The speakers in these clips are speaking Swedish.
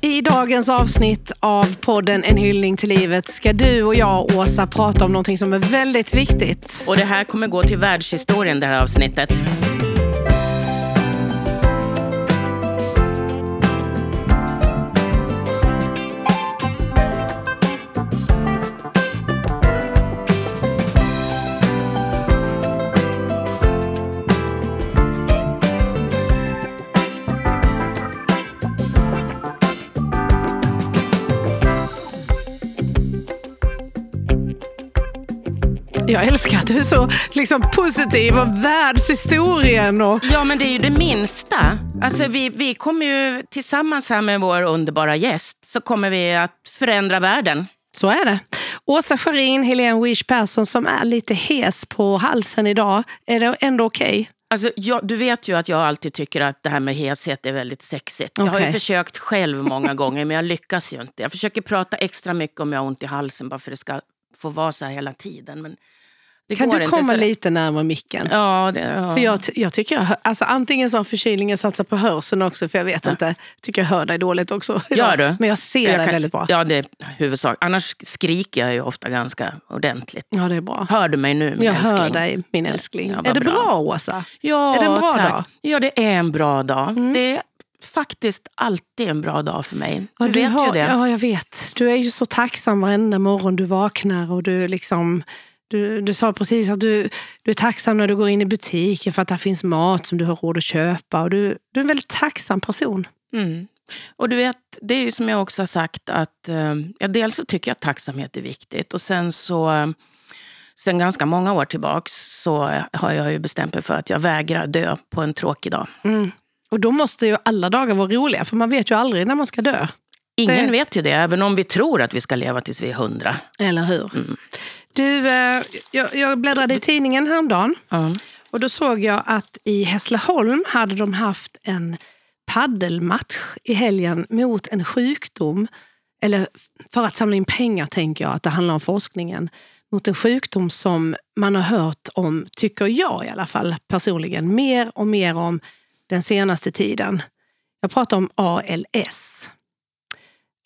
I dagens avsnitt av podden En hyllning till livet ska du och jag, Åsa, prata om någonting som är väldigt viktigt. Och det här kommer gå till världshistorien, det här avsnittet. Jag älskar att du är så liksom, positiv om världshistorien. Och... Ja, men det är ju det minsta. Alltså, vi, vi kommer ju tillsammans här med vår underbara gäst så kommer vi att förändra världen. Så är det. Åsa Scharin, Helene Wish Persson som är lite hes på halsen idag. Är det ändå okej? Okay? Alltså, jag, du vet ju att jag alltid tycker att det här med heshet är väldigt sexigt. Jag har ju försökt själv många gånger men jag lyckas ju inte. Jag försöker prata extra mycket om jag har ont i halsen bara för att det ska få vara så här hela tiden. Men kan du komma lite närmare micken? Ja, det, ja. För jag, jag tycker jag, alltså antingen så förkylningen satsar på hörseln också, för jag vet ja. inte. tycker jag hör dig dåligt också. Gör du? Men jag ser jag dig väldigt bra. Ja, det är huvudsak. Annars skriker jag ju ofta ganska ordentligt. Ja, det är bra. Hör du mig nu, min jag älskling? Jag hör dig, min älskling. Ja, är det bra, bra Åsa? Ja, är det en bra tack. dag? Ja, det är en bra dag. Mm. Det är faktiskt alltid en bra dag för mig. Du, ja, du vet har, ju det. Ja, jag vet. Du är ju så tacksam varenda morgon du vaknar och du liksom du, du sa precis att du, du är tacksam när du går in i butiken för att det finns mat som du har råd att köpa. Och du, du är en väldigt tacksam person. Mm. Och du vet, det är ju som jag också har sagt att eh, ja, dels så tycker jag att tacksamhet är viktigt och sen så Sen ganska många år tillbaks så har jag ju bestämt mig för att jag vägrar dö på en tråkig dag. Mm. Och då måste ju alla dagar vara roliga, för man vet ju aldrig när man ska dö. Ingen det... vet ju det, även om vi tror att vi ska leva tills vi är hundra. Eller hur? Mm. Du, eh, jag, jag bläddrade i tidningen häromdagen mm. och då såg jag att i Hässleholm hade de haft en paddelmatch i helgen mot en sjukdom. Eller för att samla in pengar tänker jag att det handlar om forskningen. Mot en sjukdom som man har hört om, tycker jag i alla fall personligen, mer och mer om den senaste tiden. Jag pratar om ALS.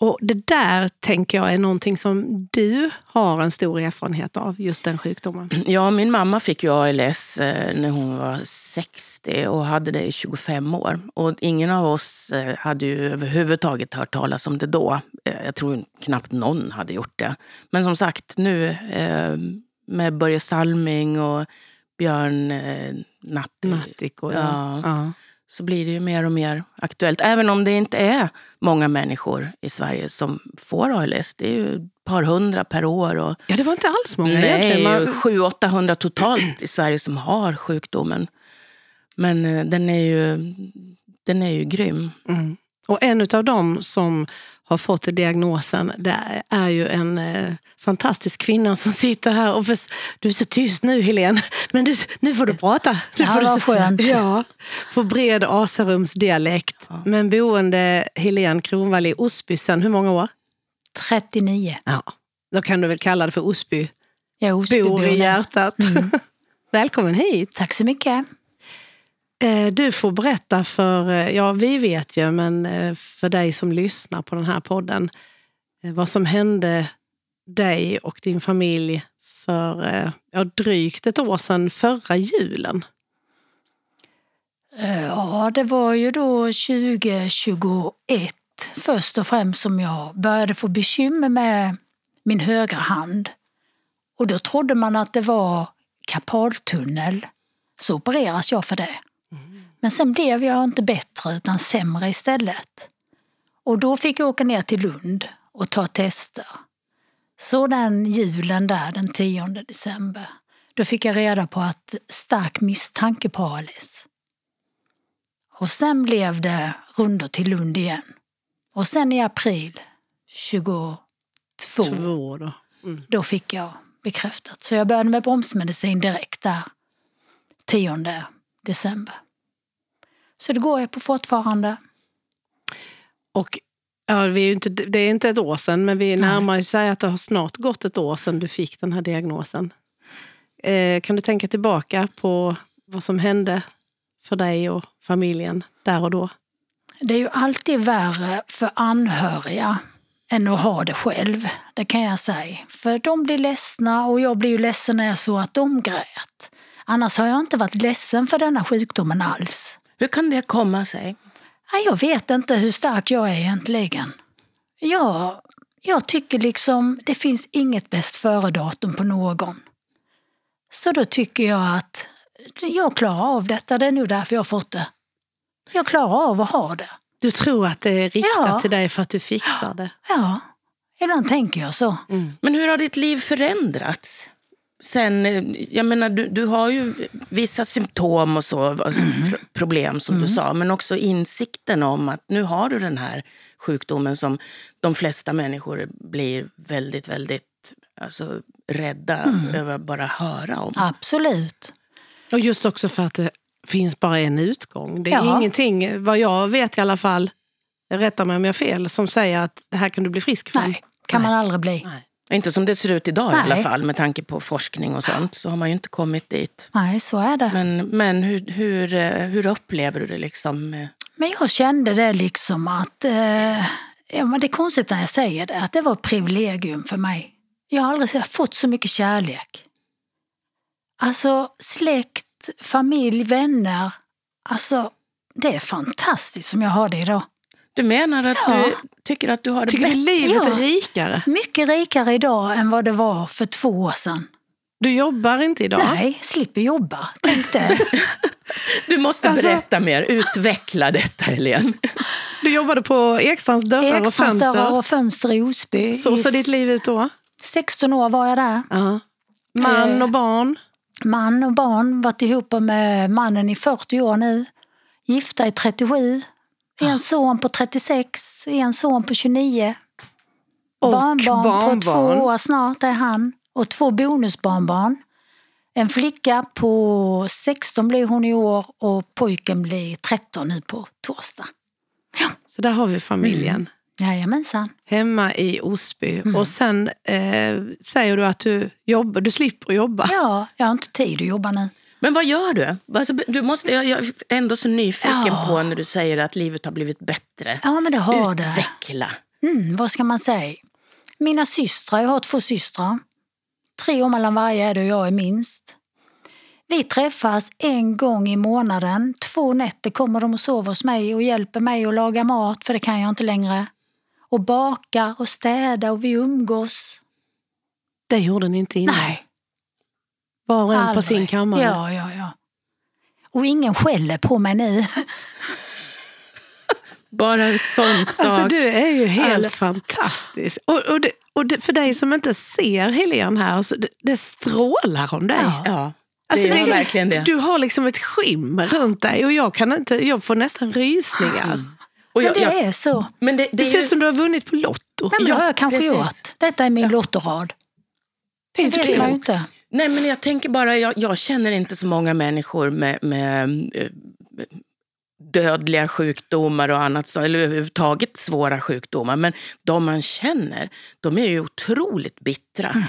Och Det där tänker jag är någonting som du har en stor erfarenhet av, just den sjukdomen. Ja, min mamma fick ju ALS eh, när hon var 60 och hade det i 25 år. Och ingen av oss eh, hade ju överhuvudtaget hört talas om det då. Eh, jag tror knappt någon hade gjort det. Men som sagt, nu med Börje Salming och Björn Natthik. Natthik och, ja. ja så blir det ju mer och mer aktuellt. Även om det inte är många människor i Sverige som får ALS. Det är ju ett par hundra per år. Och, ja, det var inte alls många nej, egentligen. Man... 700-800 totalt i Sverige som har sjukdomen. Men eh, den är ju, den är ju grym. Mm. Och en av dem som har fått diagnosen, det är ju en eh, fantastisk kvinna som sitter här. Och för, du är så tyst nu Helene, men du, nu får du prata. Nu ja, vad skönt. Ja, på bred Asarumsdialekt. Ja. Men boende Helene Kronvall i Osby sedan hur många år? 39. Ja, då kan du väl kalla det för Osby? Ja, Osby bor i hjärtat. Mm. Välkommen hit. Tack så mycket. Eh, du får berätta för, eh, ja vi vet ju, men eh, för dig som lyssnar på den här podden, vad som hände dig och din familj för ja, drygt ett år sedan, förra julen. Ja, det var ju då 2021 först och främst som jag började få bekymmer med min högra hand. Och då trodde man att det var kapaltunnel. Så opereras jag för det. Men sen blev jag inte bättre utan sämre istället. Och då fick jag åka ner till Lund och ta tester. Så den julen där den 10 december, då fick jag reda på att stark misstanke på ALS. Och sen blev det rundor till Lund igen. Och sen i april 22, Två då. Mm. då fick jag bekräftat. Så jag började med bromsmedicin direkt där 10 december. Så det går jag på fortfarande. Och ja, vi är inte, det är inte ett år sedan, men vi närmar oss att det har snart gått ett år sedan du fick den här diagnosen. Eh, kan du tänka tillbaka på vad som hände för dig och familjen där och då? Det är ju alltid värre för anhöriga än att ha det själv. Det kan jag säga. För de blir ledsna och jag blir ju ledsen när jag såg att de grät. Annars har jag inte varit ledsen för denna sjukdomen alls. Hur kan det komma sig? Jag vet inte hur stark jag är egentligen. Jag, jag tycker liksom det finns inget bäst före-datum på någon. Så då tycker jag att jag klarar av detta. Det är nog därför jag har fått det. Jag klarar av att ha det. Du tror att det är riktat Ja. till dig för att du fixar det? Ja, ibland tänker jag så. Men hur har ditt liv förändrats? Sen, eh, jag menar, du, du har ju vissa symptom och så, alltså pr- problem som du sa, men också insikten om att nu har du den här sjukdomen som de flesta människor blir väldigt, väldigt alltså, rädda över att bara höra om. Absolut. Och just också för att det finns bara en utgång. Det är Ja. ingenting, vad jag vet i alla fall, rätta mig om jag har fel, som säger att det här kan du bli frisk från. Nej, kan man aldrig bli. Nej. Inte som det ser ut idag i Nej. alla fall, med tanke på forskning och sånt, så har man ju inte kommit dit. Nej, så är det. Men, men hur, hur, eh, hur upplever du det liksom? eh, Men jag kände det liksom att, eh, ja, men det är konstigt när jag säger det, att det var ett privilegium för mig. Jag har aldrig fått så mycket kärlek. Alltså släkt, familj, vänner. Alltså det är fantastiskt som jag har det idag. Du menar att Ja. du tycker att du har det Tycker bättre? livet Ja. är rikare? Mycket rikare idag än vad det var för två år sedan. Du jobbar inte idag? Nej, slipper jobba. Tänk det. Du måste Alltså- berätta mer, utveckla detta Helene. Du jobbade på Ekstrands dörrar och Ekstrandsdörrar fönster. och fönster i Osby. Så såg ditt liv ut då? 16 år var jag där. Ja. Man Eh. och barn? Man och barn, varit ihop med mannen i 40 år nu. Gifta i 37. Ah. En son på 36, en son på 29. Och barnbarn, på barnbarn. två år snart är han. Och två bonusbarnbarn. En flicka på 16 blir hon i år och pojken blir 13 nu på torsdag. Så där har vi familjen. Jajamensan. Hemma i Osby. Mm. Och sen eh, säger du att du jobbar, du slipper jobba. Ja, jag har inte tid att jobba nu. Men vad gör du? Alltså, du måste, jag jag är ändå så nyfiken Ja. på när du säger att livet har blivit bättre. Ja, men det har det. Utveckla. Mm, vad ska man säga? Mina systrar, jag har två systrar. Tre år mellan varje är det och jag är minst. Vi träffas en gång i månaden. Två nätter kommer de och sover hos mig och hjälper mig att laga mat, för det kan jag inte längre. Och bakar och städar och vi umgås. Det gjorde ni inte innan. Nej, Var och en på aldrig. sin kammare. Ja, ja, ja. Och ingen skäller på mig nu. Bara en sån sak. Alltså du är ju helt Alla- fantastisk. Och, och, det, och det, för dig som inte ser Helene här, så det, det strålar om dig. Ja. Ja, det Alltså, gör verkligen det. Du har liksom ett skimmer runt dig och jag, kan inte, jag får nästan rysningar. Och Men jag, det jag, är så. men det, det Det ser ju, ut som du har vunnit på Lotto. Nej, men det Ja, har jag kanske precis. gjort. Detta är min lottorad. Det är ju Det vet man ju klokt. inte. Nej, men jag tänker bara, jag, jag känner inte så många människor med, med eh, dödliga sjukdomar och annat, eller överhuvudtaget svåra sjukdomar. Men de man känner, de är ju otroligt bittra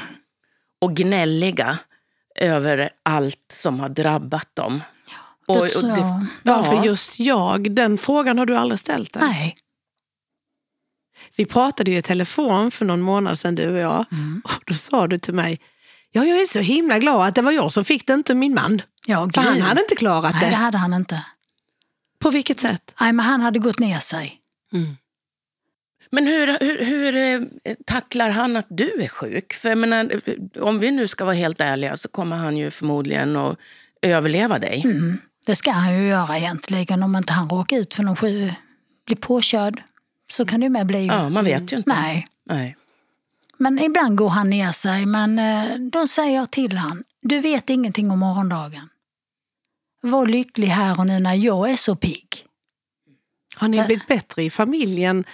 och gnälliga över allt som har drabbat dem. Och, Det tror jag. Varför ja. just jag? Den frågan har du aldrig ställt dig. Nej. Vi pratade ju i telefon för någon månad sedan du och jag. Mm. Och då sa du till mig, ja, jag är så himla glad att det var jag som fick det, inte min man. Ja, För han hade inte klarat Nej, det det. hade han inte. På vilket sätt? Nej, men han hade gått ner sig. Men hur, hur, hur eh, tacklar han att du är sjuk? För jag menar, om vi nu ska vara helt ärliga så kommer han ju förmodligen att överleva dig. Mm. Det ska han ju göra egentligen om inte han råkar ut för någon sju, blir påkörd. Så kan det ju med bli. Ja, man vet ju inte. Nej, Nej. Men ibland går han ner sig. Men eh, då säger jag till han, du vet ingenting om morgondagen. Var lycklig här och nu när jag är så pigg. Har ni Ä- blivit bättre i familjen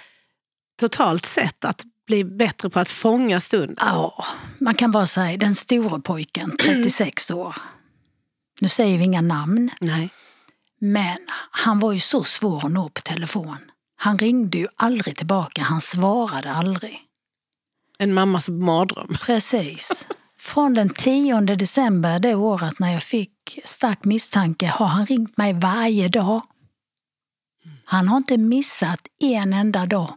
totalt sett? Att bli bättre på att fånga stunden? Ja, man kan bara säga den stora pojken, 36 år. Nu säger vi inga namn. Nej. Men han var ju så svår att nå på telefon. Han ringde ju aldrig tillbaka, han svarade aldrig. En mammas mardröm. Precis. Från den 10 december det året när jag fick stark misstanke har han ringt mig varje dag. Han har inte missat en enda dag.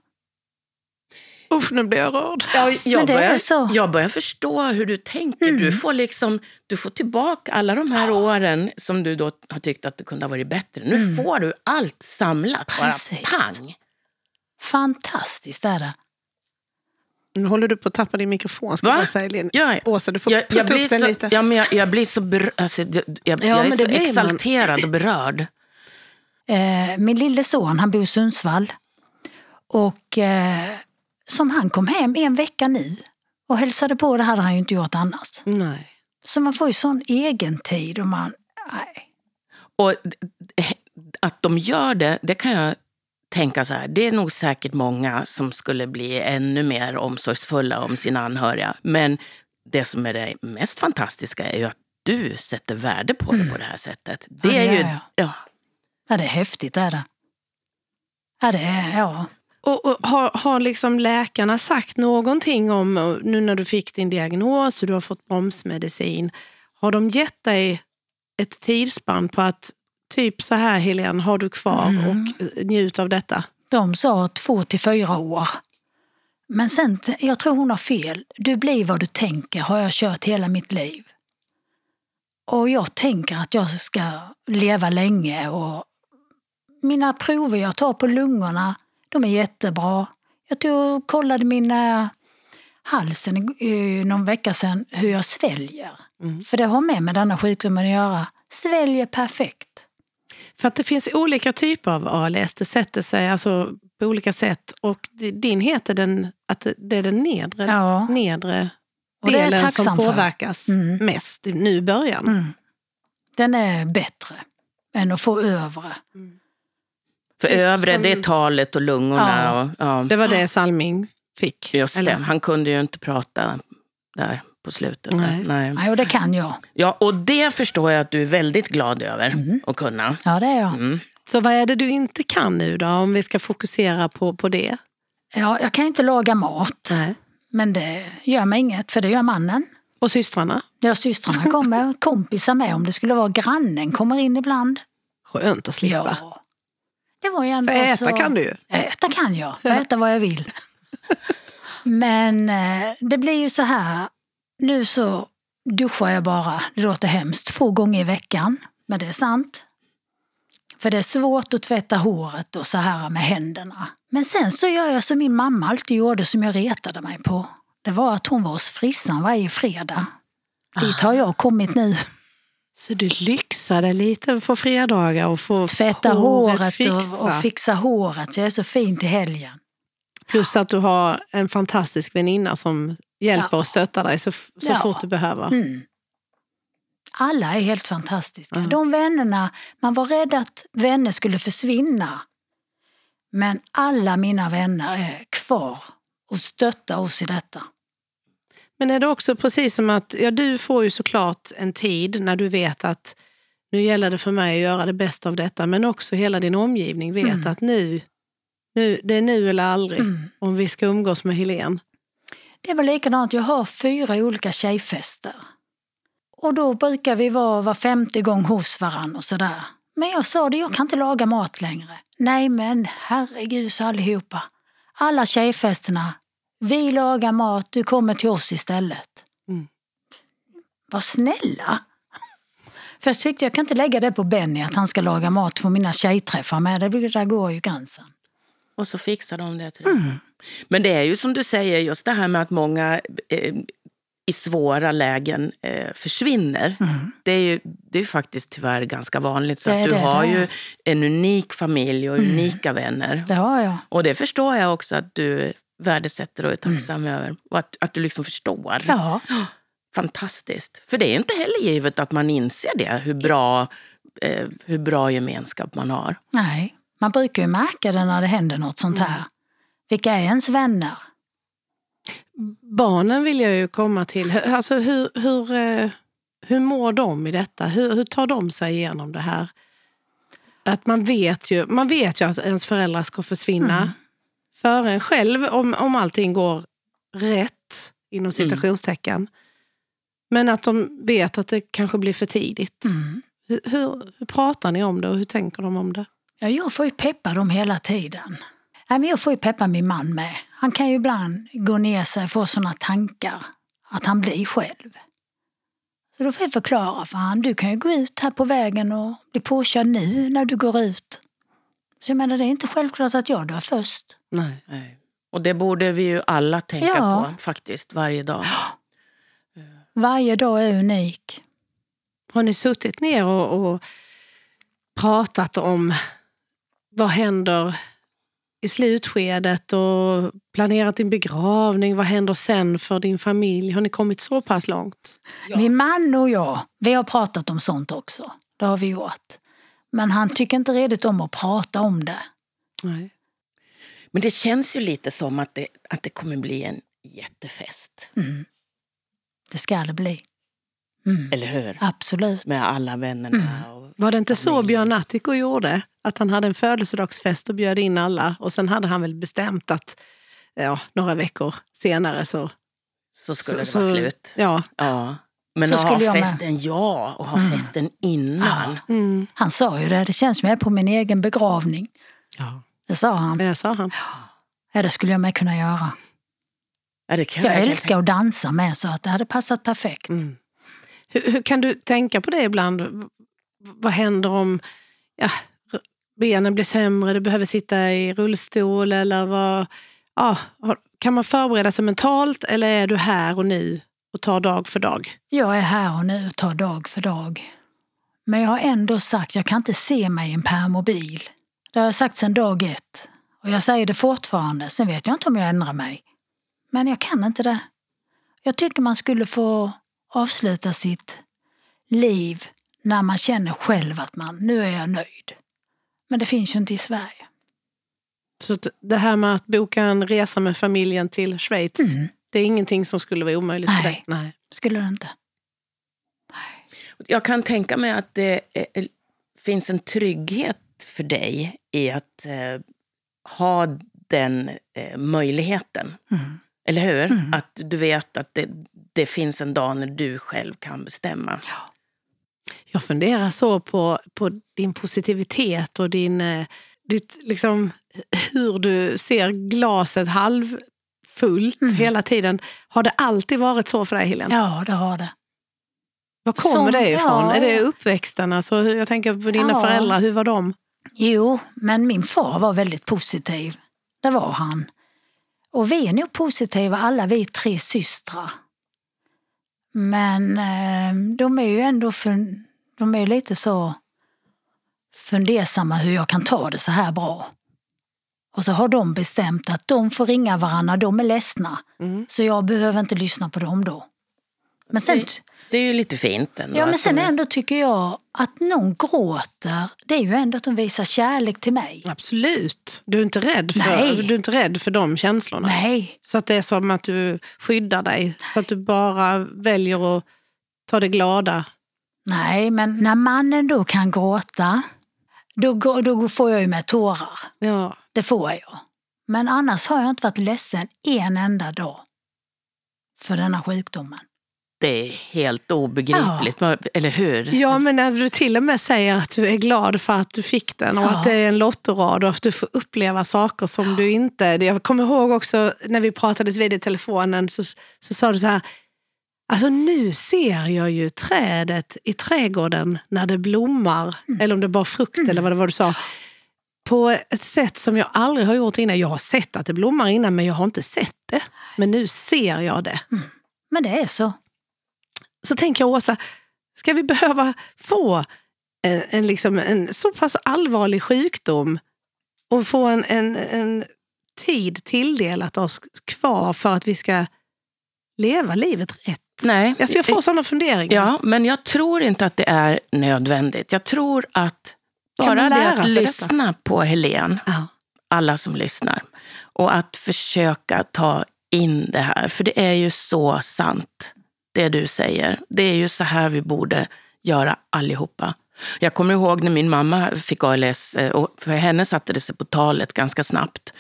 Usch, nu blir jag rörd. Ja, Men jag, börjar, så. jag börjar förstå hur du tänker. Du, får liksom, du får tillbaka alla de här åren som du då har tyckt att det kunde ha varit bättre. Nu får du allt samlat, Precis. bara pang. Fantastiskt är det. Nu håller du på att tappa din mikrofon, ska Va? jag säga, Lin. Ja, Åsa, du får jag, jag, upp den så, lite. ja, men jag, jag blir så, ber, alltså, jag, jag, Ja, jag är så blir man. exalterad och berörd. Eh, min lille son, han bor i Sundsvall. Och eh, som han kom hem en vecka nu och hälsade på, det hade han ju inte gjort annars. Nej. Så man får ju sån egen tid och man... Nej. Och att de gör det, det kan jag tänka så här. Det är nog säkert många som skulle bli ännu mer omsorgsfulla om sina anhöriga. Men det som är det mest fantastiska är ju att du sätter värde på det på det här sättet. Det Ja, är det ju... jag. Ja. Ja, det är häftigt är det. Ja, det är... Ja. Och, och har, har liksom läkarna sagt någonting om, nu när du fick din diagnos och du har fått bromsmedicin, har de gett dig ett tidsspann på att typ så här Helene, har du kvar Mm. och eh, njut av detta? De sa två till fyra år. Men sen, jag tror hon har fel. Du blir vad du tänker, har jag kört hela mitt liv. Och jag tänker att jag ska leva länge och mina prover jag tar på lungorna, de är jättebra. Jag tog och kollade min eh, halsen någon vecka sedan, hur jag sväljer. För det har med med denna sjukdomen att göra. Sväljer perfekt. För att det finns olika typer av ALS, det sätter sig alltså på olika sätt. Och din heter den, att det- det är den nedre, Ja. nedre det delen som påverkas Mm. mest nu i början. Mm. Den är bättre än att få övre. För övre, som- det är talet och lungorna. Ja. Och, ja. Det var det Salming fick. Just det, eller? han kunde ju inte prata där på slutet. Nej. Nej. Nej, och det kan jag. Ja, och det förstår jag att du är väldigt glad över att kunna. Ja, det är jag. Mm. Så vad är det du inte kan nu då, om vi ska fokusera på, på det? Ja, jag kan inte laga mat, Nej. men det gör mig inget, för det gör mannen. Och systrarna? Ja, systrarna kommer, kompisar med. Om det skulle vara grannen kommer in ibland. Skönt att slippa. Ja. Det var ju ändå För äta så... kan du ju. Äta kan jag, får äta vad jag vill. Men eh, det blir ju så här, nu så duschar jag bara, det låter hemskt, två gånger i veckan. Men det är sant. För det är svårt att tvätta håret och så här med händerna. Men sen så gör jag som min mamma alltid gjorde, som jag retade mig på. Det var att hon var hos frissan varje fredag. Dit har jag kommit nu. Så du lyxade lite på fredagar och få Tvätta håret, fixa. och, och fixa håret. Jag är så fin till helgen. Plus att du har en fantastisk väninna som hjälper och stöttar dig så, så fort du behöver. Mm. Alla är helt fantastiska. Ja. De vännerna, man var rädd att vänner skulle försvinna. Men alla mina vänner är kvar och stöttar oss i detta. Men är det också precis som att, ja du får ju såklart en tid när du vet att nu gäller det för mig att göra det bästa av detta, men också hela din omgivning vet Mm. att nu, nu, det är nu eller aldrig Mm. om vi ska umgås med Helen. Det var likadant, jag har fyra olika tjejfester. Och då brukar vi vara var femte gång hos varann och sådär. Men jag sa det, jag kan inte laga mat längre. Nej men herregud så allihopa. Alla tjejfesterna, vi lagar mat, du kommer till oss istället. Mm. Var snälla. Jag tyckte jag kan inte lägga det på Benny att han ska laga mat på mina tjejträffar med. Det där går ju gränsen. Och så fixar de det till dig. Men det är ju som du säger, just det här med att många eh, i svåra lägen eh, försvinner. Det är ju det är faktiskt tyvärr ganska vanligt. Så att du det, har det ju en unik familj och unika vänner. Det har jag. Och det förstår jag också att du värdesätter och är tacksam över. Och att, att du liksom förstår. Ja. Fantastiskt. För det är inte heller givet att man inser det, hur bra, eh, hur bra gemenskap man har. Nej, man brukar ju märka det när det händer något sånt här. Vilka är ens vänner? Barnen vill jag ju komma till. Hur- Alltså, hur, hur, eh, hur mår de i detta? Hur, hur tar de sig igenom det här? Att man, vet ju, man vet ju att ens föräldrar ska försvinna Mm. före en själv om, om allting går rätt, inom citationstecken. Men att de vet att det kanske blir för tidigt. Mm. Hur, hur, hur pratar ni om det och hur tänker de om det? Ja, jag får ju peppa dem hela tiden. Men jag får ju peppa min man med. Han kan ju ibland gå ner sig och få sådana tankar att han blir själv. Så då får jag förklara för han, du kan ju gå ut här på vägen och bli påkörd nu när du går ut. Så jag menar, det är inte självklart att jag dör först. Nej. Nej. Och det borde vi ju alla tänka Ja. på faktiskt varje dag. Varje dag är unik. Har ni suttit ner och, och pratat om vad händer i slutskedet och planerat din begravning? Vad händer sen för din familj? Har ni kommit så pass långt? Min man och jag, vi har pratat om sånt också. Det har vi gjort. Men han tycker inte redigt om att prata om det. Nej. Men det känns ju lite som att det, att det kommer bli en jättefest. Det ska det bli. Mm. Eller hur? Absolut. Med alla vännerna. Och, Var det inte så Björn Attiko gjorde? Att han hade en födelsedagsfest och bjöd in alla och sen hade han väl bestämt att ja, några veckor senare så... så skulle det så, vara slut. Ja. Ja. Men Så att ha skulle jag med. festen, ja. Och ha festen innan. Mm. Han sa ju det, det känns som jag är på min egen begravning. ja. Det sa han. Det sa han. Ja, det skulle jag med kunna göra. Ja, det kan Jag älskar att dansa med så att det hade passat perfekt. Mm. Hur, hur kan du tänka på det ibland? Vad händer om ja, benen blir sämre, du behöver sitta i rullstol eller vad... Ja, kan man förbereda sig mentalt eller är du här och nu och tar dag för dag? Jag är här och nu och tar dag för dag. Men jag har ändå sagt jag kan inte se mig i en permobil. Det har jag sagt sedan dag ett. Och jag säger det fortfarande. Sen vet jag inte om jag ändrar mig. Men jag kan inte det. Jag tycker man skulle få avsluta sitt liv när man känner själv att man, nu är jag nöjd. Men det finns ju inte i Sverige. Så det här med att boka en resa med familjen till Schweiz, det är ingenting som skulle vara omöjligt för Nej. dig? Nej. Skulle det inte. Jag kan tänka mig att det eh, finns en trygghet för dig i att eh, ha den eh, möjligheten. Eller hur? Att du vet att det, det finns en dag när du själv kan bestämma. Jag funderar så på, på din positivitet och din, eh, ditt, liksom, hur du ser glaset halvfullt hela tiden. Har det alltid varit så för dig, Helene? Ja, det har det. Var kommer Som- det ifrån? ja. Är det uppväxten? Alltså, jag tänker på dina Ja. föräldrar, hur var de? Jo, men min far var väldigt positiv. Det var han. Och vi är nog positiva alla vi tre systrar. Men eh, de är ju ändå fun- de är lite så fundersamma hur jag kan ta det så här bra. Och så har de bestämt att de får ringa varandra, de är ledsna. Så jag behöver inte lyssna på dem då. Men sen, Det, är ju lite fint ändå. ja, men sen de- ändå tycker jag att någon gråter, det är ju ändå att de visar kärlek till mig. Absolut. Du är inte rädd för, Nej. du är inte rädd för de känslorna? Nej, Så att det är som att du skyddar dig? Så att du bara väljer att ta det glada? nej, men när mannen då kan gråta, då, då får jag ju med tårar. Ja. Det får jag. Men annars har jag inte varit ledsen en enda dag för denna sjukdomen. Det är helt obegripligt, eller hur? Ja, men när du till och med säger att du är glad för att du fick den och Ja. att det är en lottorad och att du får uppleva saker som du inte... Jag kommer ihåg också när vi pratades vid i telefonen så, så sa du så här, alltså nu ser jag ju trädet i trädgården när det blommar, eller om det bara frukt eller vad det var du sa, på ett sätt som jag aldrig har gjort innan. Jag har sett att det blommar innan men jag har inte sett det. Men nu ser jag det. Men det är så. Så tänker jag Åsa, ska vi behöva få en, en, liksom, en så pass allvarlig sjukdom och få en, en, en tid tilldelat oss kvar för att vi ska leva livet rätt? Nej. Alltså jag får sådana funderingar. Ja, men jag tror inte att det är nödvändigt. Jag tror att bara det att sig detta? lyssna på Helen, Ja. alla som lyssnar, och att försöka ta in det här. För det är ju så sant, det du säger. Det är ju så här vi borde göra allihopa. Jag kommer ihåg när min mamma fick ALS, eh, och för henne satte det sig på talet ganska snabbt.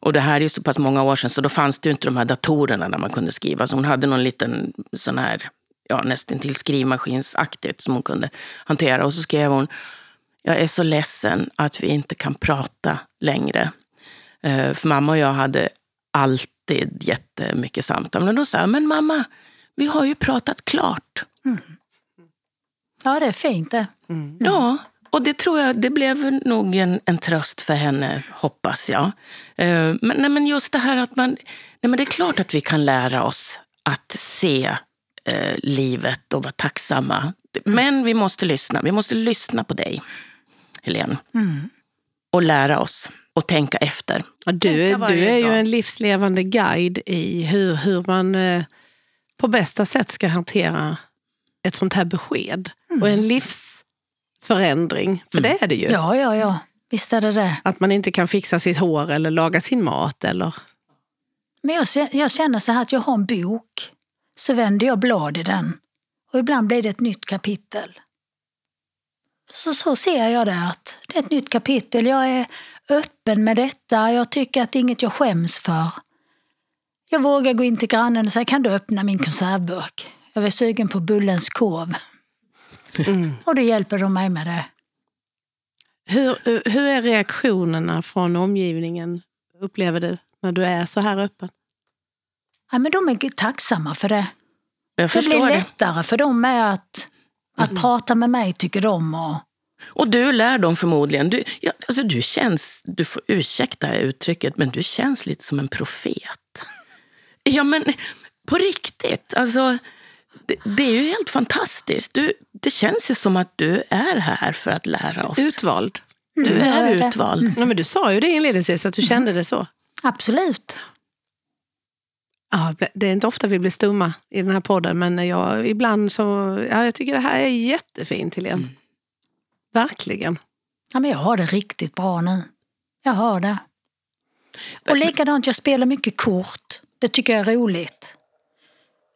Och det här är ju så pass många år sedan, så då fanns det ju inte de här datorerna där man kunde skriva. Så hon hade någon liten sån här, ja nästan till skrivmaskinsaktigt som hon kunde hantera. Och så skrev hon, jag är så ledsen att vi inte kan prata längre. Eh, för mamma och jag hade alltid jättemycket samtal. Men då sa jag, men mamma, vi har ju pratat klart. Ja, det är fint det. Ja, och det tror jag, det blev nog en, en tröst för henne, hoppas jag. Eh, men, nej, men just det här att man, nej, men det är klart att vi kan lära oss att se eh, livet och vara tacksamma. Men vi måste lyssna, vi måste lyssna på dig, Helene. Och lära oss och tänka efter. Ja, du, Tänka du är ju dag. en livslevande guide i hur, hur man eh, på bästa sätt ska hantera ett sånt här besked. Och en livsförändring, för det är det ju. Ja, ja, ja. Visst är det det. Att man inte kan fixa sitt hår eller laga sin mat. Eller... Men jag, jag känner så här att jag har en bok. Så vänder jag blad i den. Och ibland blir det ett nytt kapitel. Så, så ser jag det att det är ett nytt kapitel. Jag är öppen med detta. Jag tycker att det är inget jag skäms för. Jag vågar gå in till grannen och säga, kan du öppna min konservburk? Jag är sugen på Bullens korv. och då hjälper de mig med det. Hur, hur är reaktionerna från omgivningen, upplever du, när du är så här öppen? Ja, men de är tacksamma för det. Jag Det blir det. lättare för dem med att, att prata med mig, tycker de. Och, Och du lär dem förmodligen. Du, ja, alltså du känns, du får ursäkta uttrycket, men du känns lite som en profet. Ja, men på riktigt. Alltså, det, det är ju helt fantastiskt. Du, det känns ju som att du är här för att lära oss. Utvald. Du Mm, är är utvald. Ja, men du sa ju det inledningsvis, att du kände det så. absolut. Ja, det är inte ofta vi blir stumma i den här podden, men jag, ibland så... Ja, jag tycker det här är jättefint, Helene. Verkligen. Ja, men jag har det riktigt bra nu. Jag har det. Och likadant, jag spelar mycket kort. Det tycker jag är roligt.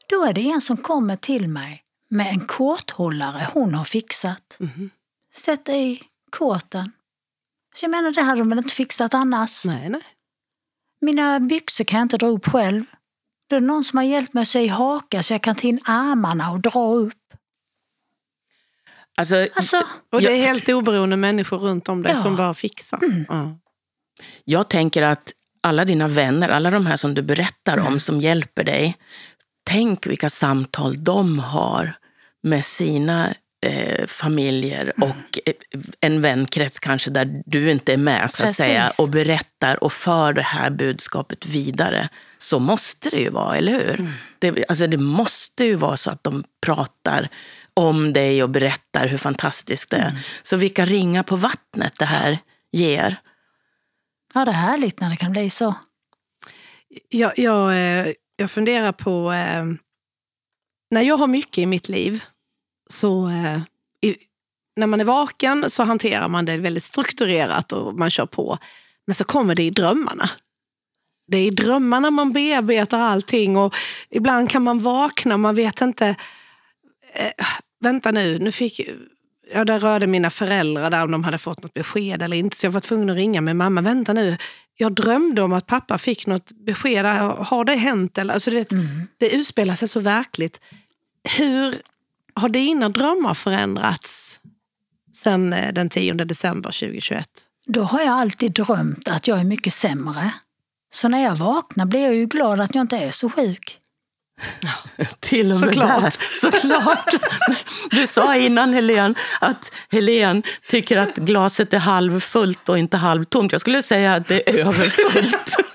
Då är det en som kommer till mig med en korthållare hon har fixat. Sätt i korten. Så jag menar, det hade de väl inte fixat annars. Nej, nej. Mina byxor kan jag inte dra upp själv. Då är det någon som har hjälpt mig att sy i haka så jag kan ta in armarna och dra upp. Alltså, Alltså, Och det är helt oberoende människor runt om dig Ja. som bara fixar. Ja. Jag tänker att alla dina vänner, alla de här som du berättar om som hjälper dig, tänk vilka samtal de har med sina eh, familjer och eh, en vänkrets kanske där du inte är med så att Precis. säga och berättar och för det här budskapet vidare. Så måste det ju vara, eller hur? Det, alltså det måste ju vara så att de pratar om dig och berättar hur fantastiskt det är. Så vilka ringar på vattnet det här ger ja, det är härligt när det kan bli så. Jag, jag, jag funderar på... Eh, när jag har mycket i mitt liv, så eh, i, när man är vaken så hanterar man det väldigt strukturerat och man kör på. Men så kommer det i drömmarna. Det är i drömmarna man bearbetar allting och ibland kan man vakna och man vet inte... Eh, vänta nu, nu fick... Ja, där rörde mina föräldrar där om de hade fått något besked eller inte. Så jag var tvungen att ringa med mamma. Vänta nu, jag drömde om att pappa fick något besked. Har det hänt? Eller, alltså, du vet, Det utspelar sig så verkligt. Hur har dina drömmar förändrats sen eh, den 10 december 2021? Då har jag alltid drömt att jag är mycket sämre. Så när jag vaknar blir jag ju glad att jag inte är så sjuk. Till och med Såklart. där. Såklart. Du sa innan Helen att Helen tycker att glaset är halvfullt och inte halvtomt. Jag skulle säga att det är överfullt.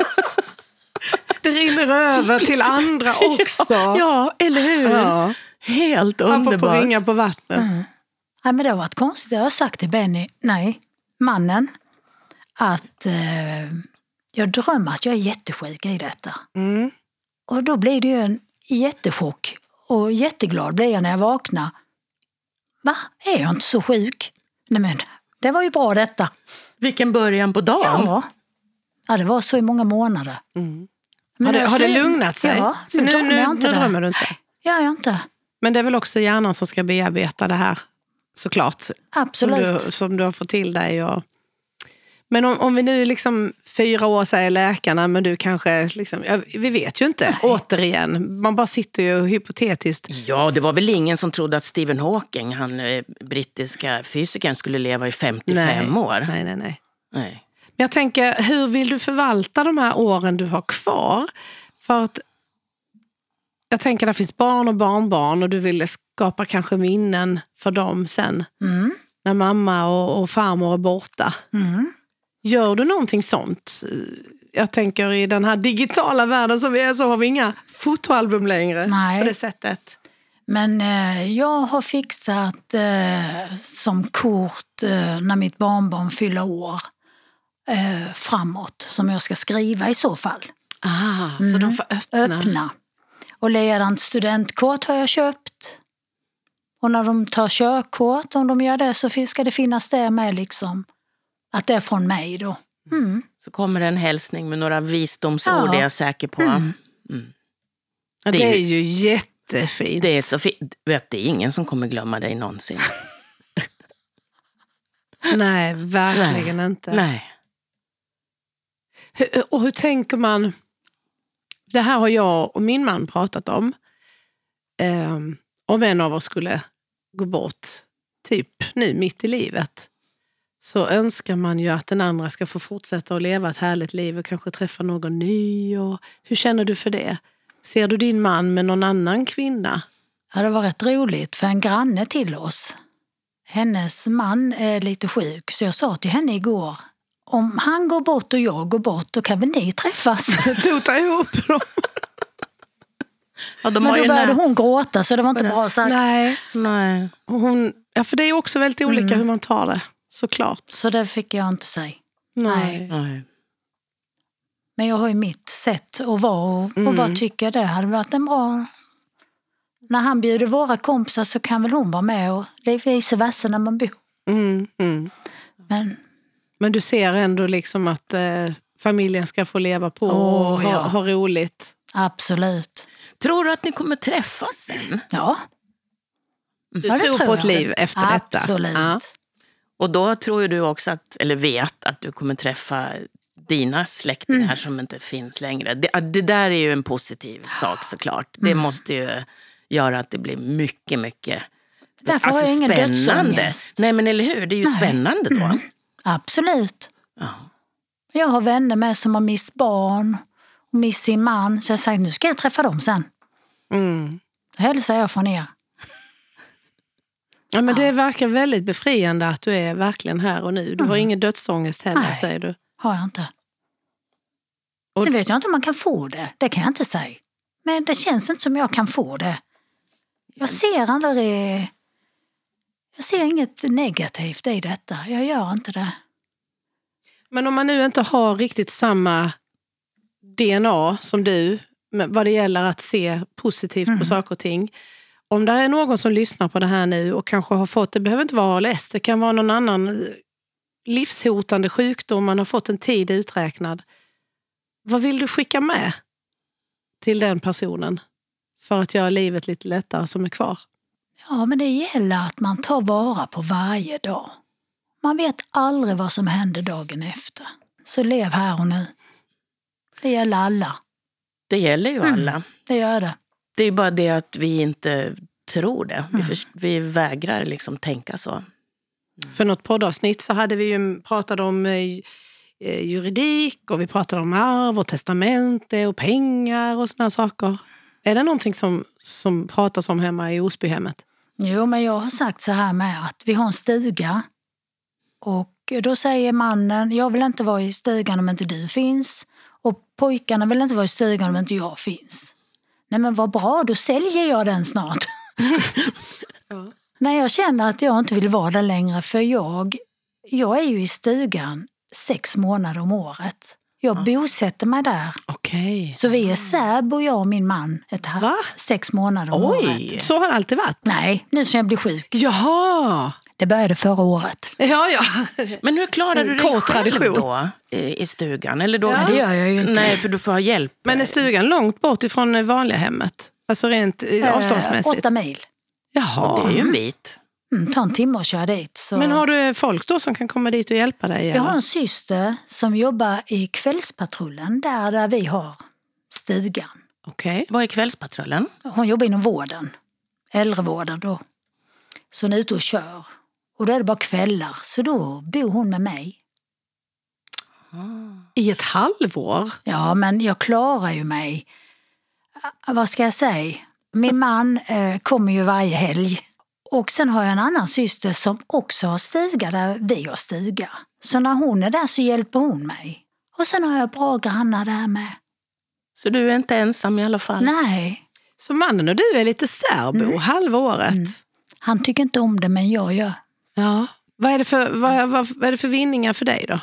Det rinner över till andra också. Ja, eller hur? Ja. Helt Apropå underbart. ringa på vattnet. Nej, men det har varit konstigt. Jag har sagt till Benny, nej, mannen, att eh, jag drömmer att jag är jättesjuk i detta. Mm. Och då blir det ju en jättechock. Och jätteglad blir jag när jag vaknar. Va? Är jag inte så sjuk? Nej men, det var ju bra detta. Vilken början på dagen. Ja. Ja, det var så i många månader. Mm. Men Har det, har det lugnat sig? Ja, så nu, nu, jag inte nu drömmer du inte? Gör jag inte. Men det är väl också hjärnan som ska bearbeta det här, såklart. Som Absolut. du, som du har fått till dig. Och... Men om, om vi nu liksom fyra år säger läkarna, men du kanske, liksom, ja, vi vet ju inte. Återigen, man bara sitter ju hypotetiskt. Ja, det var väl ingen som trodde att Stephen Hawking, han eh, brittiska fysikern, skulle leva i 55 nej, år. Nej, nej, nej. Nej. Men jag tänker, hur vill du förvalta de här åren du har kvar? För att jag tänker, det finns barn och barnbarn och du vill skapa kanske minnen för dem sen. Mm. När mamma och, och farmor är borta. Mm. Gör du någonting sånt? Jag tänker i den här digitala världen som vi är så har vi inga fotoalbum längre Nej. på det sättet. Men eh, jag har fixat eh, som kort eh, när mitt barnbarn fyller år eh, framåt som jag ska skriva i så fall. Ah, Så de får öppna. Öppna. Och ledande studentkort har jag köpt. Och när de tar körkort, om de gör det, så ska det finnas det med liksom. Att det är från mig då. Mm. Så kommer en hälsning med några visdomsord, Ja. är jag säker på. Ja, Det det är är ju- ju jättefint. Det är så fint. Vet, det är ingen som kommer glömma dig någonsin. Nej, verkligen inte. Nej. Hur, och hur tänker man? Det här har jag och min man pratat om. Um, om en av oss skulle gå bort, typ nu mitt i livet, så önskar man ju att den andra ska få fortsätta att leva ett härligt liv och kanske träffa någon ny. Och hur känner du för det? Ser du din man med någon annan kvinna? Ja, det var rätt roligt för en granne till oss. Hennes man är lite sjuk så jag sa till henne igår om han går bort och jag går bort då kan väl ni träffas. Tota ihop dem. Ja, de Men då började nä- hon gråta så det var inte bra sagt. Nej, Nej. hon, ja, för det är också väldigt olika hur man tar det, såklart. Så det fick jag inte säga. Nej. Nej. Men jag har ju mitt sätt att vara och, och bara tycka det hade varit en bra... När han bjuder våra kompisar så kan väl hon vara med och det är vice versa när man bor. Mm, mm. Men Men du ser ändå liksom att eh, familjen ska få leva på Åh, och ha, ja. ha roligt. absolut. Tror du att ni kommer träffas sen? Ja, Du ja tror tror på ett liv efter detta? Absolut. Ja. Och då tror ju du också att, eller vet att du kommer träffa dina släktingar Mm. som inte finns längre. Det, det där är ju en positiv sak såklart. Det Mm. måste ju göra att det blir mycket, mycket Därför har jag ingen spännande. Nej men eller hur, det är ju spännande då. Mm. Absolut. Ja. Jag har vänner med som har mist barn och mist sin man. Så jag säger nu ska jag träffa dem sen. Mm. Då hälsar jag från er. Ja, men Det verkar väldigt befriande att du är verkligen här och nu. Du har ingen dödsångest heller, Nej. säger du. Har jag inte. Och- Sen vet jag inte om man kan få det. Det kan jag inte säga. Men det känns inte som jag kan få det. Jag ser aldrig... Jag ser inget negativt i detta. Jag gör inte det. Men om man nu inte har riktigt samma DNA som du men vad det gäller att se positivt på saker och ting. Om det är någon som lyssnar på det här nu och kanske har fått, det behöver inte vara ALS, det kan vara någon annan eh, livshotande sjukdom, man har fått en tid uträknad. Vad vill du skicka med till den personen för att göra livet lite lättare som är kvar? Ja, men det gäller att man tar vara på varje dag. Man vet aldrig vad som händer dagen efter. Så lev här och nu. Det gäller alla. Det gäller ju alla. Det gör det. Det är bara det att vi inte tror det. Mm. Vi, förs- vi vägrar liksom tänka så. För något poddavsnitt så hade vi ju pratat om eh, eh, juridik och vi pratade om arv och testamente och pengar och såna saker. Är det någonting som, som pratas om hemma i Osbyhemmet? Jo, men jag har sagt så här med att vi har en stuga. Och då säger mannen, jag vill inte vara i stugan om inte du finns. Och pojkarna vill inte vara i stugan om inte jag finns. Nej men vad bra, då säljer jag den snart. När jag känner att jag inte vill vara där längre för jag, jag är ju i stugan sex månader om året. Jag bosätter mig där. Okej. Så vi är särbo, jag och min man, ett halv, sex månader om året. Oj! Så har det alltid varit? Nej, nu som jag blir sjuk. Jaha! Det började förra året. Ja, ja. Men hur klarar du dig kort själv tradition. då i, i stugan? Eller då? Ja, det gör jag ju inte. Nej, för du får ha hjälp. Men är stugan långt bort ifrån det vanliga hemmet? Alltså rent eh, avståndsmässigt? Åtta mil. Jaha. Det är ju en bit. Mm, ta en timme att köra dit. Så. Men har du folk då som kan komma dit och hjälpa dig? Jag har eller? en syster som jobbar i kvällspatrullen där, där vi har stugan. Okej. Vad är Kvällspatrullen? Hon jobbar inom vården, äldrevården då. Så hon är ute och kör. Och då är det bara kvällar, så då bor hon med mig. I ett halvår? Ja, men jag klarar ju mig. Ah, Vad ska jag säga? Min man eh, kommer ju varje helg. Och sen har jag en annan syster som också har stuga där vi har stuga. Så när hon är där så hjälper hon mig. Och sen har jag bra grannar där med. Så du är inte ensam i alla fall? Nej, Så mannen och du är lite särbo halva året? han tycker inte om det men jag gör. Ja. Vad är, det för, vad, vad, vad är det för vinningar för dig då?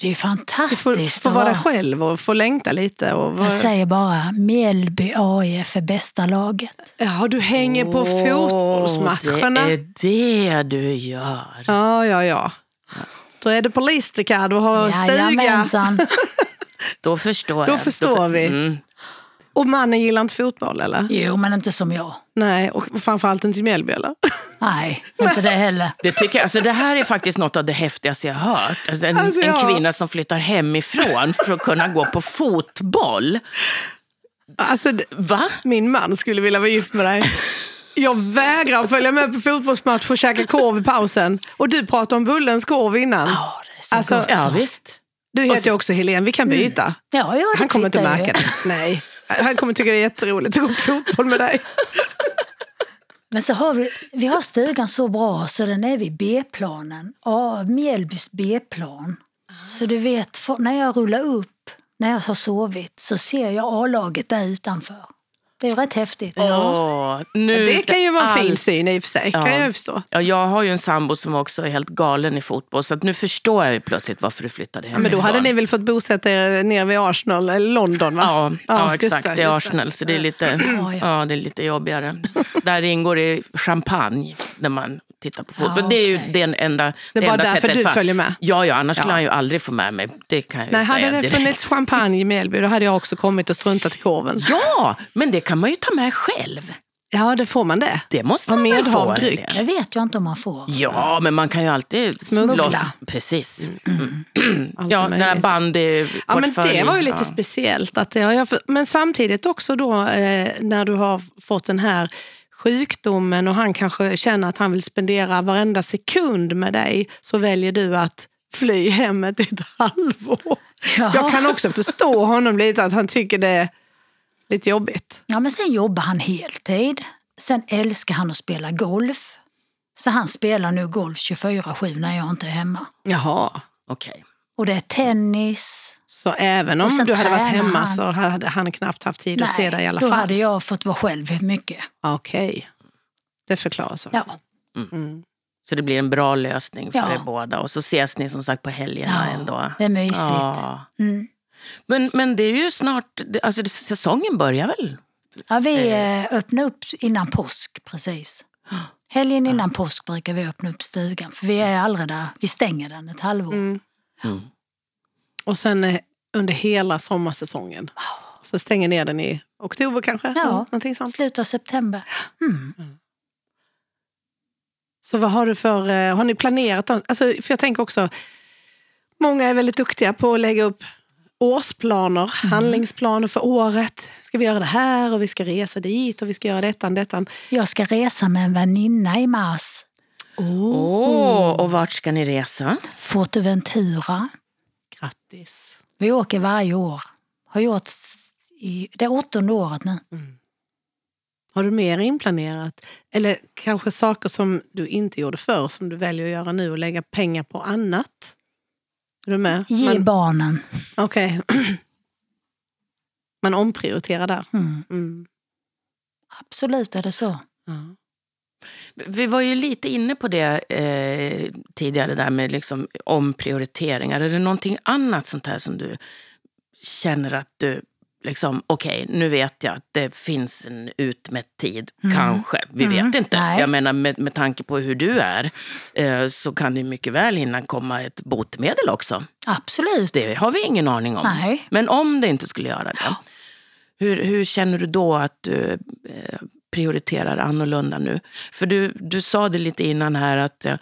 Det är fantastiskt. att vara själg och få längta lite. Och vara... Jag säger bara Mjällby AIF är bästa laget. Ja, du hänger på fotbollsmatcherna. Det är det du gör. Ja, ja, ja. Då är det på Listerkad och har stuga. Jajamensan. Då förstår Då jag. förstår för- vi. Mm. Och mannen gillar inte fotboll eller? Jo, men inte som jag. Nej, och framförallt inte i Mjällby eller? Nej, inte det heller. Det, tycker jag, alltså det här är faktiskt något av det häftigaste jag har hört. Alltså en, Alltså, en ja. kvinna som flyttar hemifrån för att kunna gå på fotboll. Alltså, Va? min man skulle vilja vara gift med dig. Jag vägrar följa med på fotbollsmatch och käka korv i pausen. Och du pratade om Bullens korv innan. Ja, det är så Alltså, gott. Ja, visst. Du heter ju också Helene, vi kan byta. Ja, ja, det Han kommer inte märka det. Nej. Han kommer tycka det är jätteroligt att gå på fotboll med dig. Men så har vi, vi har stugan så bra så den är vid B-planen. Ja, Mjällbys B-plan. Så du vet, när jag rullar upp, när jag har sovit, så ser jag A-laget där utanför. Det är rätt häftigt. Åh, nu Det kan ju vara en fin syn i och för sig. Ja. Kan jag förstå. Ja, jag har ju en sambo som också är helt galen i fotboll, så att nu förstår jag ju plötsligt varför du flyttade Ja, hemifrån. men då hade ni väl fått bosätta er nere vid Arsenal, eller London va? Ja, ja, just exakt. Det, är just Arsenal, så det är, lite, Ja, ja. ja, det är lite jobbigare. Där ingår det champagne när man tittar på fotboll. Ja, det är ju den enda Det är bara enda därför sättet du följer med. Ja, ja annars skulle Ja. han ju aldrig få med mig. Det kan jag ju Nej, säga hade det direkt. funnits champagne i Mjällby då hade jag också kommit och struntat i korven. Ja, men det kan man ju ta med själv. Ja, det får man det. Det måste man väl få? Helene? Det vet jag inte om man får. Ja, men man kan ju alltid Smuggla. loss- Precis. Allt Ja, är den här möjligt. bandy Ja, men det var ju lite speciellt. Att jag, men samtidigt också då eh, när du har fått den här sjukdomen och han kanske känner att han vill spendera varenda sekund med dig så väljer du att fly hemmet i ett halvår. Ja. Jag kan också förstå honom lite att han tycker det är lite jobbigt. Ja, men sen jobbar han heltid. Sen älskar han att spela golf. Så han spelar nu golf 24-7 när jag inte är hemma. Jaha. Okej. Och det är tennis. Så även om du hade varit hemma han. så hade han knappt haft tid att se dig i alla då fall? hade jag fått vara själv mycket. Okej. Det förklarar sig. Ja. Så det blir en bra lösning för Ja. er båda. Och så ses ni som sagt på helgerna Ja, ändå. det är mysigt. Ja. Mm. Men, men det är ju snart, alltså säsongen börjar väl? Ja, vi eh, öppnar upp innan påsk precis. Helgen innan påsk brukar vi öppna upp stugan för vi är aldrig där. Vi stänger den ett halvår. Mm. Och sen eh, under hela sommarsäsongen. Så stänger ner den i oktober kanske? Ja. Någonting sånt. Slutet av september. Mm. Så vad har du för, eh, har ni planerat? Alltså, för jag tänker också, många är väldigt duktiga på att lägga upp årsplaner, handlingsplaner för året. Ska vi göra det här och vi ska resa dit och vi ska göra detta och detta. Jag ska resa med en väninna i mars. Åh, och vart ska ni resa? Forteventura. Grattis. Vi åker varje år. Har gjort i det åttonde året nu. Har du mer inplanerat? Eller kanske saker som du inte gjorde förr som du väljer att göra nu och lägga pengar på annat? Är du med? Ge Man- barnen. Okej. Man omprioriterar där. Mm. Mm. Absolut är det så. Vi var ju lite inne på det eh, tidigare där med liksom omprioriteringar. Är det någonting annat sånt här som du känner att du liksom, okej, nu vet jag att det finns en utmätt tid, kanske. Vi vet inte. Nej. Jag menar med, med tanke på hur du är så så kan det mycket väl hinna komma ett botemedel också. Absolut. Det har vi ingen aning om. Nej. Men om det inte skulle göra det, hur, hur känner du då att du eh, prioriterar annorlunda nu? För du, du sa det lite innan här att eh,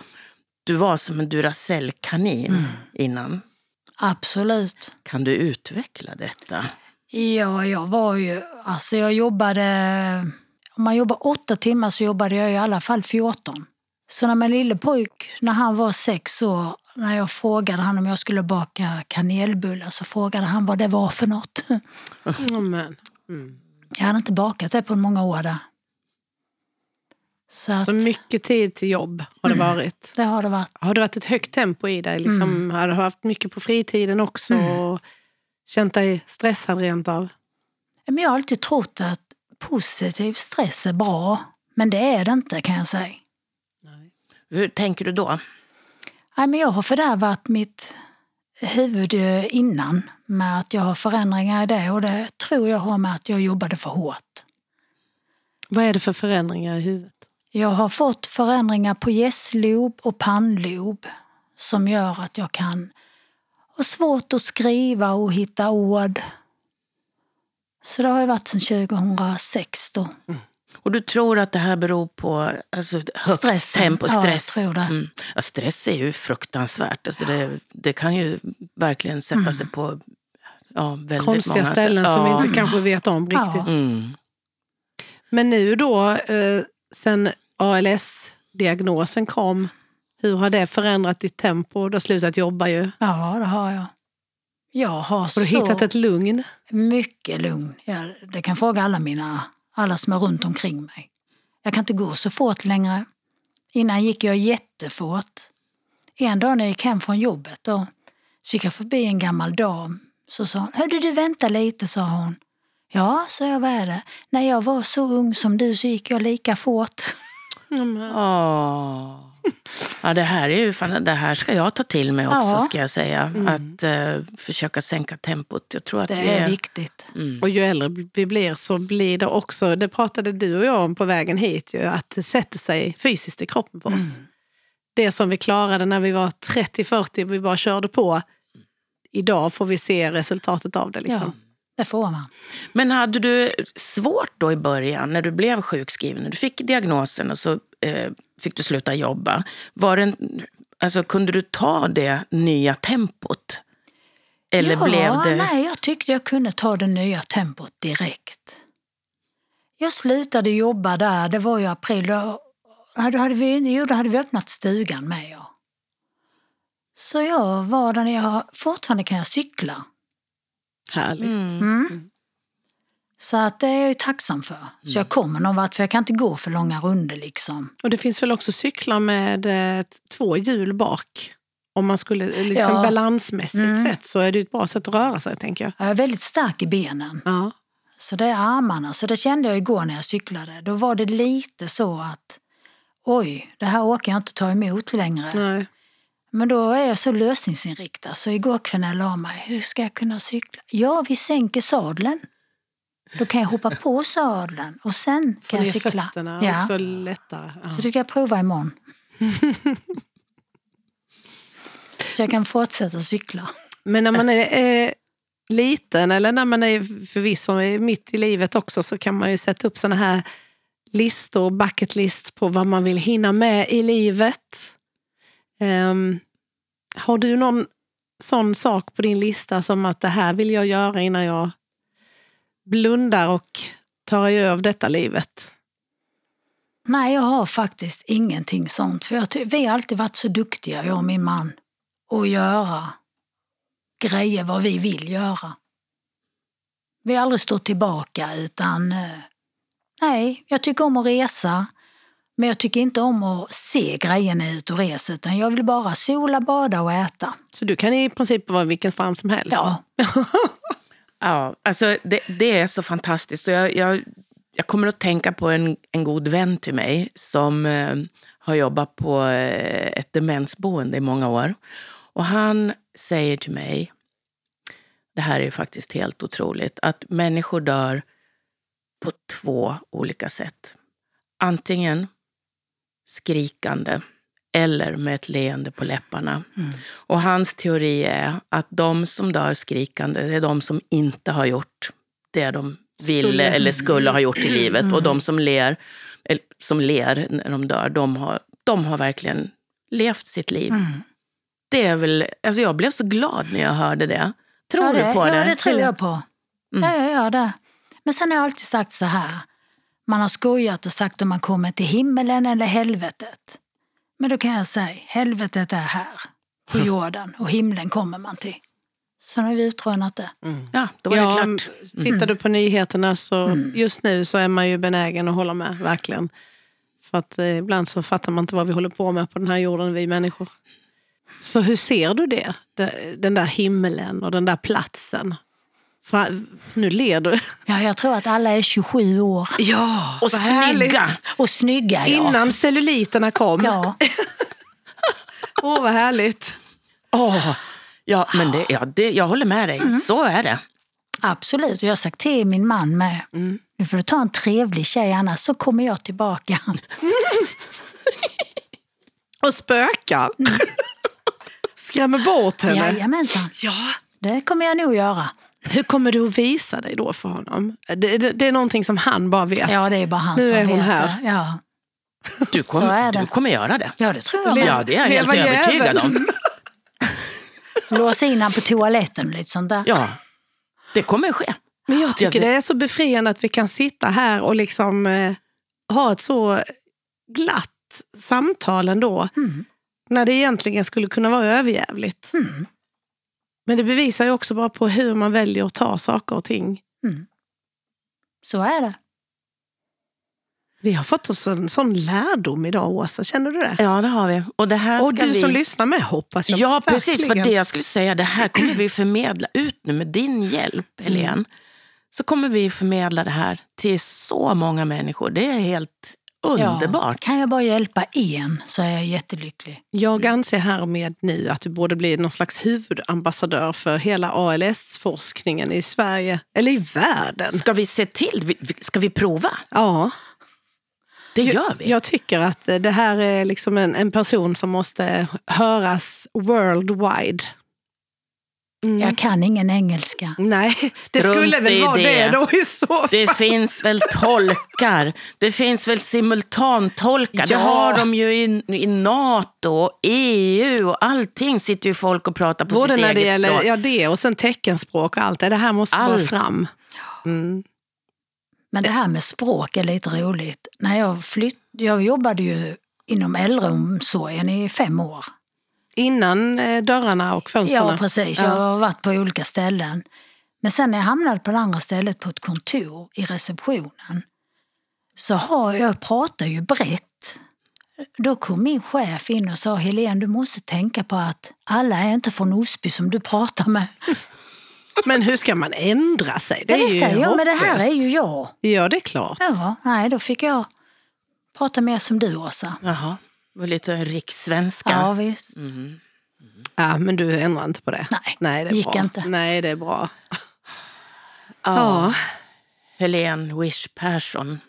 du var som en Duracell-kanin mm. innan. Absolut. Kan du utveckla detta? Ja, jag var ju... Alltså jag jobbade... Om man jobbar åtta timmar så jobbade jag i alla fall 14. Så när min lille pojk, när han var sex år, när jag frågade han om jag skulle baka kanelbullar så frågade han vad det var för något. Mm. Mm. Jag hade inte bakat det på många år där. Så, att, så mycket tid till jobb har det varit? Det har det varit. Har det varit ett högt tempo i dig? Liksom, mm. Har du haft mycket på fritiden också? Mm. Känt dig stressad rent av? Jag har alltid trott att positiv stress är bra. Men det är det inte kan jag säga. Nej. Hur tänker du då? jag har fördärvat mitt huvud innan med att jag har förändringar i det och det tror jag har med att jag jobbade för hårt. Vad är det för förändringar i huvudet? Jag har fått förändringar på gästlob och pannlob som gör att jag kan ha svårt att skriva och hitta ord. Så det har ju varit sedan 2006 då. Mm. Och du tror att det här beror på alltså, högt Stressen. tempo, stress? Ja, jag tror det. Mm. Ja, stress är ju fruktansvärt. Alltså det, det kan ju verkligen sätta mm. sig på ja, väldigt Konstiga många ställen som vi inte kanske vet om riktigt. Mm. Men nu då, eh, sen ALS-diagnosen kom, hur har det förändrat ditt tempo? Du har slutat jobba ju. Ja, det har jag. Jag har, har du så hittat ett lugn? Mycket lugn. Jag, det kan fråga alla mina, alla som är runt omkring mig. Jag kan inte gå så fort längre. Innan gick jag jättefort. En dag när jag gick hem från jobbet då, så gick jag förbi en gammal dam. Så sa hon, hörde du vänta lite, sa hon. Ja, sa jag, vad är det? När jag var så ung som du så gick jag lika fort. Mm. Oh. Ja, det här, är ju fan, det här ska jag ta till mig också, ja. ska jag säga. Mm. Att uh, försöka sänka tempot. Jag tror att det är, är viktigt. Mm. Och ju äldre vi blir så blir det också, det pratade du och jag om på vägen hit, ju, att det sätter sig fysiskt i kroppen på oss. Mm. Det som vi klarade när vi var 30-40 vi bara körde på. Idag får vi se resultatet av det. Liksom. Ja. Det får man. Men hade du svårt då i början när du blev sjukskriven? Du fick diagnosen och så eh, fick du sluta jobba. Var det, alltså, kunde du ta det nya tempot? Eller ja, blev det... nej, jag tyckte jag kunde ta det nya tempot direkt. Jag slutade jobba där, det var i april. Då hade, vi, jo, då hade vi öppnat stugan med. Ja. Så jag var där, jag, fortfarande kan jag cykla. Härligt. Mm. Mm. Så att det är jag tacksam för. Så jag mm. kommer någon vart, för jag kan inte gå för långa runder liksom. Och det finns väl också cyklar med eh, två hjul bak? Om man skulle, liksom ja. balansmässigt mm. sett, så är det ett bra sätt att röra sig tänker jag. Jag är väldigt stark i benen. Ja. Så det är armarna. Så det kände jag igår när jag cyklade. Då var det lite så att oj, det här orkar jag inte ta emot längre. Nej. Men då är jag så lösningsinriktad så igår kväll när jag la mig, hur ska jag kunna cykla? Ja, vi sänker sadeln. Då kan jag hoppa på sadeln och sen kan jag cykla. fötterna ja. också lättare. Ja. Så det ska jag prova imorgon. så jag kan fortsätta cykla. Men när man är eh, liten eller när man är förvisso mitt i livet också så kan man ju sätta upp såna här listor, bucket list på vad man vill hinna med i livet. Um, har du någon sån sak på din lista som att det här vill jag göra innan jag blundar och tar över detta livet? Nej, jag har faktiskt ingenting sånt. För jag vi har alltid varit så duktiga, jag och min man, att göra grejer vad vi vill göra. Vi har aldrig stått tillbaka utan eh, nej, jag tycker om att resa. Men jag tycker inte om att se grejerna ut och resa utan jag vill bara sola, bada och äta. Så du kan i princip vara vilken strand som helst? Ja. ja, alltså det, det, är så fantastiskt. Och jag, jag, jag, kommer att tänka på en, en god vän till mig som eh, har jobbat på eh, ett demensboende i många år. Och han säger till mig, det här är faktiskt helt otroligt, att människor dör på två olika sätt. Antingen skrikande eller med ett leende på läpparna. Mm. Och hans teori är att de som dör skrikande, är de som inte har gjort det de ville eller skulle ha gjort i livet. Och de som ler, eller, som ler när de dör, de har, de har verkligen levt sitt liv. Det är väl, alltså jag blev så glad när jag hörde det. Tror ja, det, du på det? Ja, det tror jag på. Ja, jag gör det. Men sen har jag alltid sagt så här. Man har skojat och sagt om man kommer till himmelen eller helvetet. Men då kan jag säga, helvetet är här på jorden och himlen kommer man till. Så nu har vi utrönat det. Ja, då var Ja, det klart. Tittar du på nyheterna så just nu så är man ju benägen att hålla med, verkligen. För att eh, ibland så fattar man inte vad vi håller på med på den här jorden, vi människor. Så hur ser du det? De- Den där himmelen och den där platsen? Fra, nu ler du. Ja, jag tror att alla är 27 år. Ja, Och snygga! Och snygga, ja. Innan celluliterna kom. Ja, Åh, vad härligt. Åh, ja, men det, ja, det, jag håller med dig. Så är det. absolut. Jag har sagt till min man med. Nu får du ta en trevlig tjej annars så kommer jag tillbaka. Och spökar. Skrämmer bort henne. Jajamensan. Ja. Det kommer jag nog göra. Hur kommer du att visa dig då för honom? Det, det, det är någonting som han bara vet. Ja, det är bara han Nu som är hon vet här. det. Ja. Du det. du kommer göra det. ja, det tror jag. Ja, det är jag helt Leva övertygad om. Låsa in han på toaletten och lite sånt där. Ja, det kommer ske. Men jag tycker Jag det är så befriande att vi kan sitta här och liksom eh, ha ett så glatt samtal ändå. Mm. När det egentligen skulle kunna vara överjävligt. Mm. Men det bevisar ju också bara på hur man väljer att ta saker och ting. Så är det. Vi har fått oss en sån lärdom idag, Åsa. Känner du det? Ja, det har vi. Och, det här och du vi... som lyssnar med hoppas jag. Ja, precis. För det jag skulle säga, det här kommer vi förmedla ut nu med din hjälp, Helene. Så kommer vi förmedla det här till så många människor. Det är helt Ja, underbart. kan jag bara hjälpa en så är jag jättelycklig. Jag anser härmed nu att du borde bli någon slags huvudambassadör för hela ALS-forskningen i Sverige, eller i världen. Ska vi se till? Ska vi prova? Ja, Det gör vi. jag tycker att det här är liksom en, en person som måste höras worldwide. Mm. Jag kan ingen engelska. Nej, det skulle väl vara det. det. då i så fall. Det finns väl tolkar. Det finns väl simultantolkar. Det Ja. har de ju i, i NATO EU och allting sitter ju folk och pratar på Både sitt när det eget gäller språk. ja, det och sen teckenspråk och allt det. Det här måste vara Allt. fram. Mm. Men det här med språk är lite roligt. När jag, flytt, jag jobbade ju inom äldreomsorgen i fem år. Innan eh, dörrarna och fönstren. Ja, precis. Jag har varit på olika ställen. Men sen när jag hamnade på det andra stället på ett kontor i receptionen så har jag pratar ju brett. Då kom min chef in och sa Helene, du måste tänka på att alla är inte från Osby som du pratar med. Men hur ska man ändra sig? Det, Det är ju säger jag, men det här är ju jag. Ja, det är klart. Ja, nej, då fick jag prata mer som du, Åsa. Jaha, var lite rikssvenska. Ja, visst. Ja, men du ändrar inte på det? Nej, Nej det är gick bra. inte. Nej, det är bra. Ja. Ja. Helene Wish Persson.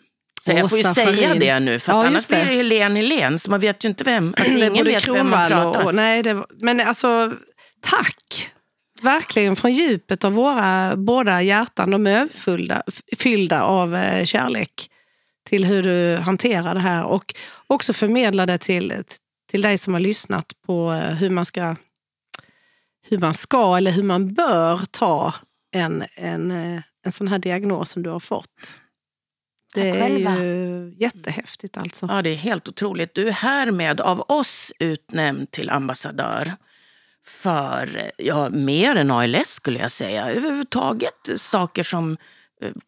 Så jag får ju säga Farin. det nu, för Ja, annars blir det Helene Helene, så man vet ju inte vem. Alltså, ingen vet vem man pratar och, och, nej, det, var- Men alltså, tack! Verkligen från djupet av våra båda hjärtan. De är överfyllda fyllda av eh, kärlek till hur du hanterar det här. Och också förmedla det till, till dig som har lyssnat på eh, hur man ska, hur man ska eller hur man bör ta en, en, eh, en sån här diagnos som du har fått. Det är ju jättehäftigt alltså. Ja, det är helt otroligt. Du är härmed av oss utnämnd till ambassadör för ja, mer än ALS skulle jag säga. Överhuvudtaget saker som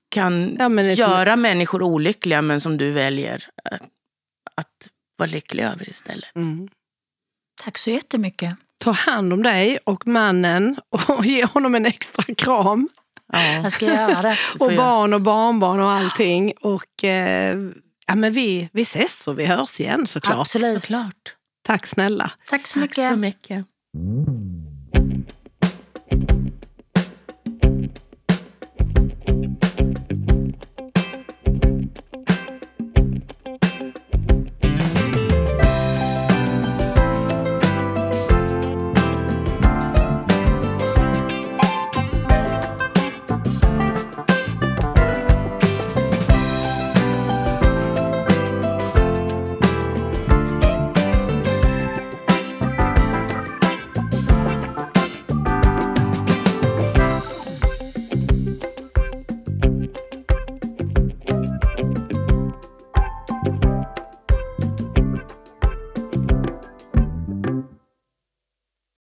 kan Ja, ett- göra människor olyckliga men som du väljer att, att vara lycklig över istället. Mm. Tack så jättemycket. ta hand om dig och mannen och ge honom en extra kram. Ja. Jag ska göra det. Och barn och barnbarn och allting. Och, eh, ja, men vi, vi ses och vi hörs igen såklart. Absolut. Såklart. Tack snälla. Tack så Tack mycket. så mycket.